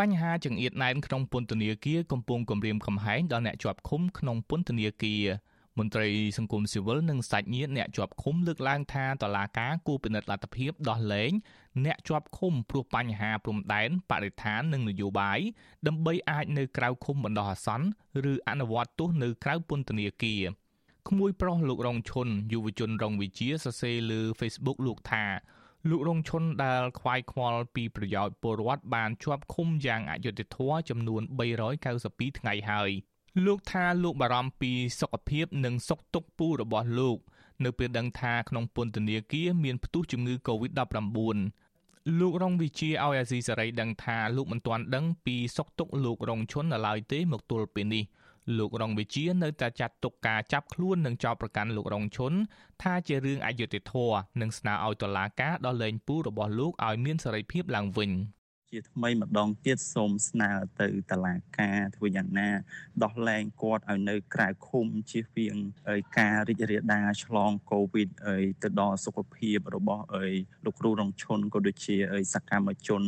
បញ្ហាចង្អៀតណែនក្នុងពន្ធនាគារកំពុងគំរាមកំហែងដល់អ្នកជាប់ឃុំក្នុងពន្ធនាគារមន្ត្រីសង្គមស៊ីវិលនិងសាច់ញាតិអ្នកជាប់ឃុំលើកឡើងថាតឡាការគូពិនិត្យលទ្ធភាពដោះលែងអ្នកជាប់ឃុំព្រោះបញ្ហាព្រំដែនបរិស្ថាននិងនយោបាយដើម្បីអាចនៅក្រៅឃុំបណ្ដោះអាសន្នឬអនុវត្តទោសនៅក្រៅពន្ធនាគារក្មួយប្រុសលោករងឈុនយុវជនរងវិជាសរសេរលើ Facebook លោកថា លោករងឈុនដែលខ្វាយខ្វល់ពីប្រយោជន៍ពលរដ្ឋបានជាប់ឃុំយ៉ាងអយុត្តិធម៌ចំនួន392ថ្ងៃហើយលោកថាលោកបារម្ភពីសុខភាពនិងសុខទុក្ខពូរបស់លោកនៅពេលដឹងថាក្នុងពន្ធនាគារមានផ្ទុះជំងឺ Covid-19 លោករងវិជាឲ្យអាស៊ីសេរីដឹងថាលោកមិនទាន់ដឹងពីសុខទុក្ខលោករងឈុននៅឡើយទេមកទល់ពេលនេះ លោករងវិជានៅតែចាត់ទុកការចាប់ខ្លួននិងចោទប្រកាន់លោករងឈុនថាជារឿងអយុត្តិធម៌និងស្នើឲ្យតុលាការដោះលែងពូរបស់លោកឲ្យមានសេរីភាពឡើងវិញជាថ្មីម្ដងទៀតសូមស្នើទៅតុលាការធ្វើយ៉ាងណា ដោះលែងគាត់ឲ្យនៅក្រៅឃុំជៀសវាងការរីករាលដាលឆ្លងកូវីដទៅដល់សុខភាពរបស់លោកគ្រូរងឈុនក៏ដូចជាសកម្មជន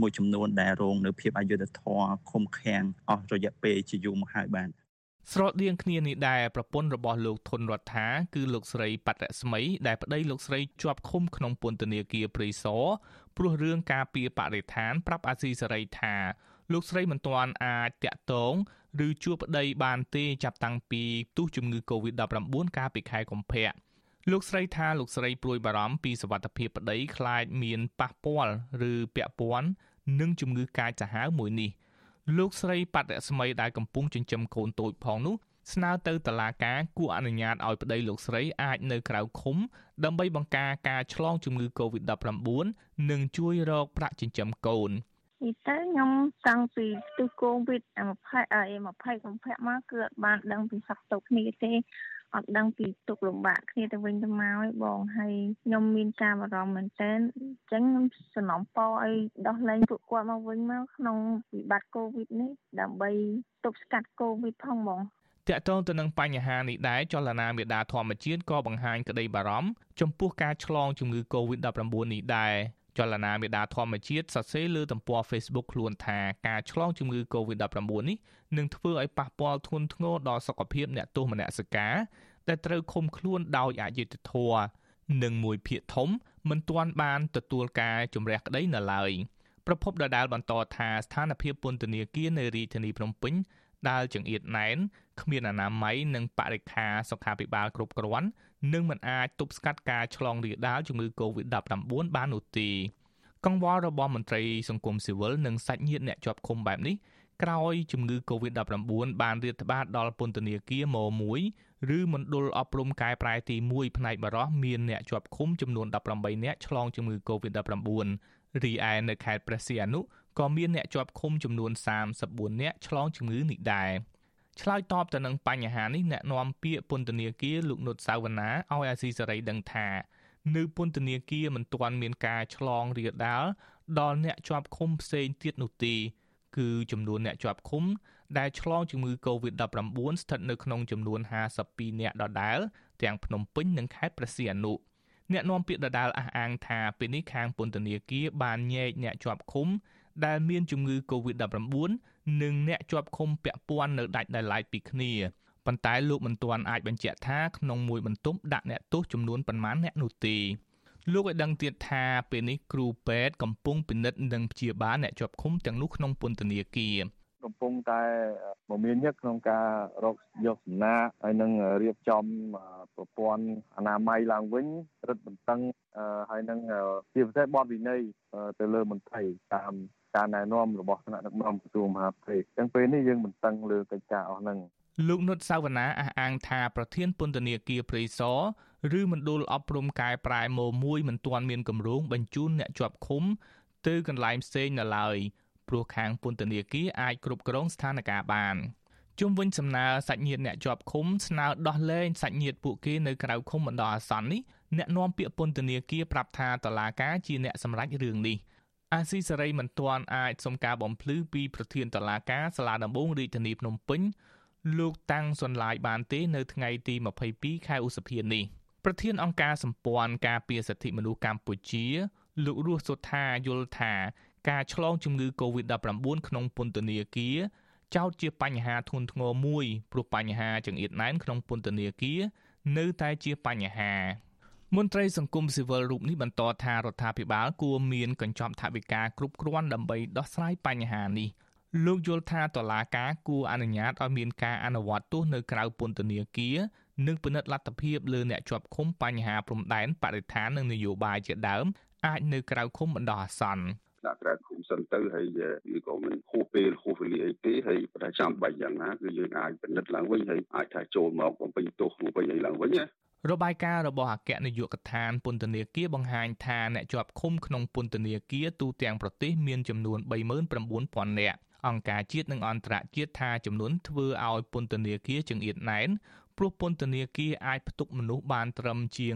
មួយចំនួនដែលរងនៅភាពអយុត្តិធម៌ឃុំឃាំងអស់រយៈពេលជាយូរមកហើយបាទ ស្រដៀងគ្នានេះដែរប្រពន្ធរបស់លោកធុនរដ្ឋាគឺលោកស្រីប៉ាត់រស្មីដែលប្តីលោកស្រីជាប់ឃុំក្នុងពន្ធនាគារព្រៃសរព្រោះរឿងការពីបរិស្ថានប្រាប់អាស៊ីសេរីថាលោកស្រីមិនទាន់អាចតាក់ទងឬជួបប្តីបានទេចាប់តាំងពីទុះជំងឺ Covid-19 កាលពីខែកុម្ភៈលោកស្រីថាលោកស្រីព្រួយបារម្ភពីសុវត្ថិភាពប្តីខ្លាចមានប៉ះពាល់ឬពាក់ព័ន្ធនឹងជំងឺកាចសាហាវមួយនេះ លោកស្រីប៉ាត់រស្មីដែលកំពុងចិញ្ចឹមកូនតូចផងនោះស្នើទៅតុលាការគួរអនុញ្ញាតឲ្យប្តីលោកស្រីអាចនៅក្រៅឃុំដើម្បីបង្ការការឆ្លងជំងឺ Covid-19 និងជួយរកប្រាក់ចិញ្ចឹមកូននេះទៅខ្ញុំតាំងពីទិសកូវីដ20អី20កុម្ភៈមកគឺអត់បានដឹងពីសក្តិគ្នាទេ អត់ដឹងពីទុកលំបាកគ្នាទៅវិញទៅមកឯងបងហើយខ្ញុំមានការបារម្ភមែនតើអញ្ចឹងខ្ញុំសំណពរឲ្យដោះលែងពួកគាត់មកវិញមកក្នុងវិបត្តិកូវីដនេះដើម្បីទប់ស្កាត់កូវីដផងបងតាក់ទងទៅនឹងបញ្ហានេះដែរចលនាមេដាធម្មជាតិក៏បង្ហាញក្តីបារម្ភចំពោះការឆ្លងជំងឺ Covid-19 នេះដែរ ចលនាមេដាធម្មជាតិសរសេរលើទំព័រ Facebook ខ្លួនថាការឆ្លងជំងឺ Covid-19 នេះនឹងធ្វើឲ្យប៉ះពាល់ធ្ងន់ធ្ងរដល់សុខភាពអ្នកទោសមនសិការដែលត្រូវឃុំខ្លួនដោយអយុត្តិធម៌និងមួយភាគធំមិនទាន់បានទទួលការជំរះក្តីនៅឡើយប្រពន្ធដដាលបន្តថាស្ថានភាពពន្ធនាគារនៅរាជធានីភ្នំពេញ ដែលចង្អៀតណែនគ្មានអនាម័យនិងបរិខាសុខាភិបាលគ្រប់គ្រាន់នឹងមិនអាចទប់ស្កាត់ការឆ្លងរាលដាលជំងឺ Covid-19 បាននោះទេកង្វល់របស់មន្ត្រីសង្គមស៊ីវិលនិងសាច់ញាតិអ្នកជាប់ឃុំបែបនេះក្រោយជំងឺ Covid-19 បានរាតត្បាតដល់ពន្ធនាគារម1ឬមណ្ឌលអប់រំកែប្រែទី1ផ្នែកបរោះមានអ្នកជាប់ឃុំចំនួន18នាក់ឆ្លងជំងឺ Covid-19 រីឯនៅខេត្តព្រះសីហនុ ក៏មានអ្នកជាប់ឃុំចំនួន34នាក់ឆ្លងជំងឺនេះដែរឆ្លើយតបទៅនឹងបញ្ហានេះអ្នកនាំពាក្យពន្ធនាគារលោកនុតសាវណ្ណាឲ្យអាស៊ីសេរីដឹងថានៅពន្ធនាគារមិនទាន់មានការឆ្លងរាលដាលដល់អ្នកជាប់ឃុំផ្សេងទៀតនោះទេគឺចំនួនអ្នកជាប់ឃុំដែលឆ្លងជំងឺ Covid-19 ស្ថិតនៅក្នុងចំនួន52អ្នកដដែលទាំងភ្នំពេញនិងខេត្តព្រះសីហនុអ្នកនាំពាក្យដដាលអះអាងថាពេលនេះខាងពន្ធនាគារបានញែកអ្នកជាប់ឃុំ ដែលមានជំងឺ Covid-19 និងអ្នកជាប់ឃុំពាក់ព័ន្ធនៅដាច់ដោយឡែកពីគ្នាប៉ុន្តែលោកមិនទាន់អាចបញ្ជាក់ថាក្នុងមួយបន្ទប់ដាក់អ្នកទោសចំនួនប៉ុន្មានអ្នកនោះទេលោកឲ្យដឹងទៀតថាពេលនេះគ្រូពេទ្យកំពុងពិនិត្យនិងព្យាបាលអ្នកជាប់ឃុំទាំងនោះក្នុងពន្ធនាគារ កំពុងតែមមាញឹកក្នុងការរកយកសំណាក់ហើយនឹងរៀបចំប្រព័ន្ធអនាម័យឡើងវិញរឹតបន្តឹងហើយនឹងជាពិសេសបទវិន័យទៅលើមន្ត្រីតាមការណែនាំរបស់ថ្នាក់ដឹកនាំក្រសួងមហាផ្ទៃអញ្ចឹងពេលនេះយើងបន្តឹងលើកិច្ចការអស់ហ្នឹងលោកនុតសាវណ្ណាអះអាងថាប្រធានពន្ធនាគារព្រៃសរឬមណ្ឌលអប់រំកែប្រែម៉ូមួយមិនទាន់មានគម្រោងបញ្ជូនអ្នកជាប់ឃុំទៅកន្លែងផ្សេងនៅឡើយ ព្រោះខាងពន្ធនាគារអាចគ្រប់គ្រងស្ថានភាពបានជុំវិញសំណើសាច់ញាតិអ្នកជាប់ឃុំស្នើដោះលែងសាច់ញាតិពួកគេនៅក្រៅឃុំបណ្ដោះអាសន្ននេះអ្នកនាំពាក្យពន្ធនាគារប្រាប់ថាតឡាការជាអ្នកសម្រេចរឿងនេះអាស៊ីសេរីមិនទាន់អាចសុំការបំភ្លឺពីប្រធានតឡាការសាលាដំបងរាជធានីភ្នំពេញលោកតាំងសុនឡាយបានទេនៅថ្ងៃទី22ខែឧសភានេះប្រធានអង្គការសម្ព័ន្ធការពារសិទ្ធិមនុស្សកម្ពុជា លោករស់សុថាយល់ថា ការឆ្លងជំងឺ Covid-19 ក្នុងពន្ធនាគារចោទជាបញ្ហាធ្ងន់ធ្ងរមួយព្រោះបញ្ហាចង្អៀតណែនក្នុងពន្ធនាគារនៅតែជាបញ្ហាមន្ត្រីសង្គមស៊ីវិលរូបនេះបន្តថារដ្ឋាភិបាលគួរមានកញ្ចប់ថវិកាគ្រប់គ្រាន់ដើម្បីដោះស្រាយបញ្ហានេះលោកយល់ថាតឡាការគួរអនុញ្ញាតឲ្យមានការអនុវត្តទោសនៅក្រៅពន្ធនាគារនិងពិនិត្យលទ្ធភាពលើអ្នកជាប់ឃុំបញ្ហាព្រំដែនបរិស្ថាននិងនយោបាយជាដើមអាចនៅក្រៅឃុំបណ្ដោះអាសន្ន ដាក់ក្រៅឃុំសិនទៅហើយវាក៏មិនហួសពេលហួសវេលាអីទេហើយប្រចាំបាច់យ៉ាងណាគឺយើងអាចពិនិត្យឡើងវិញហើយអាចថាចូលមកបំពេញទោសមកវិញអីឡើងវិញណារបាយការណ៍របស់អគ្គនាយកដ្ឋានពន្ធនាគារបង្ហាញថាអ្នកជាប់ឃុំក្នុងពន្ធនាគារទូទាំងប្រទេសមានចំនួន39000នាក់អង្គការជាតិនិងអន្តរជាតិថាចំនួនធ្វើឲ្យពន្ធនាគារចង្អៀតណែនព្រោះពន្ធនាគារអាចផ្ទុកមនុស្សបានត្រឹមជាង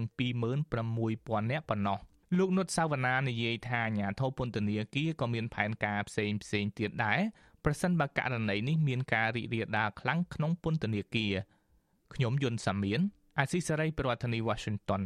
26000នាក់ប៉ុណ្ណោះ លោកនុតសាវណ្ណានិយាយថាអាញាធិបពន្ធនាគារក៏មានផែនការផ្សេងផ្សេងទៀតដែរប្រសិនបើករណីនេះមានការរីករាលដាលខ្លាំងក្នុងពន្ធនាគារខ្ញុំយុនសាមៀនអាស៊ីសេរីប្រធានាធិបតី Washington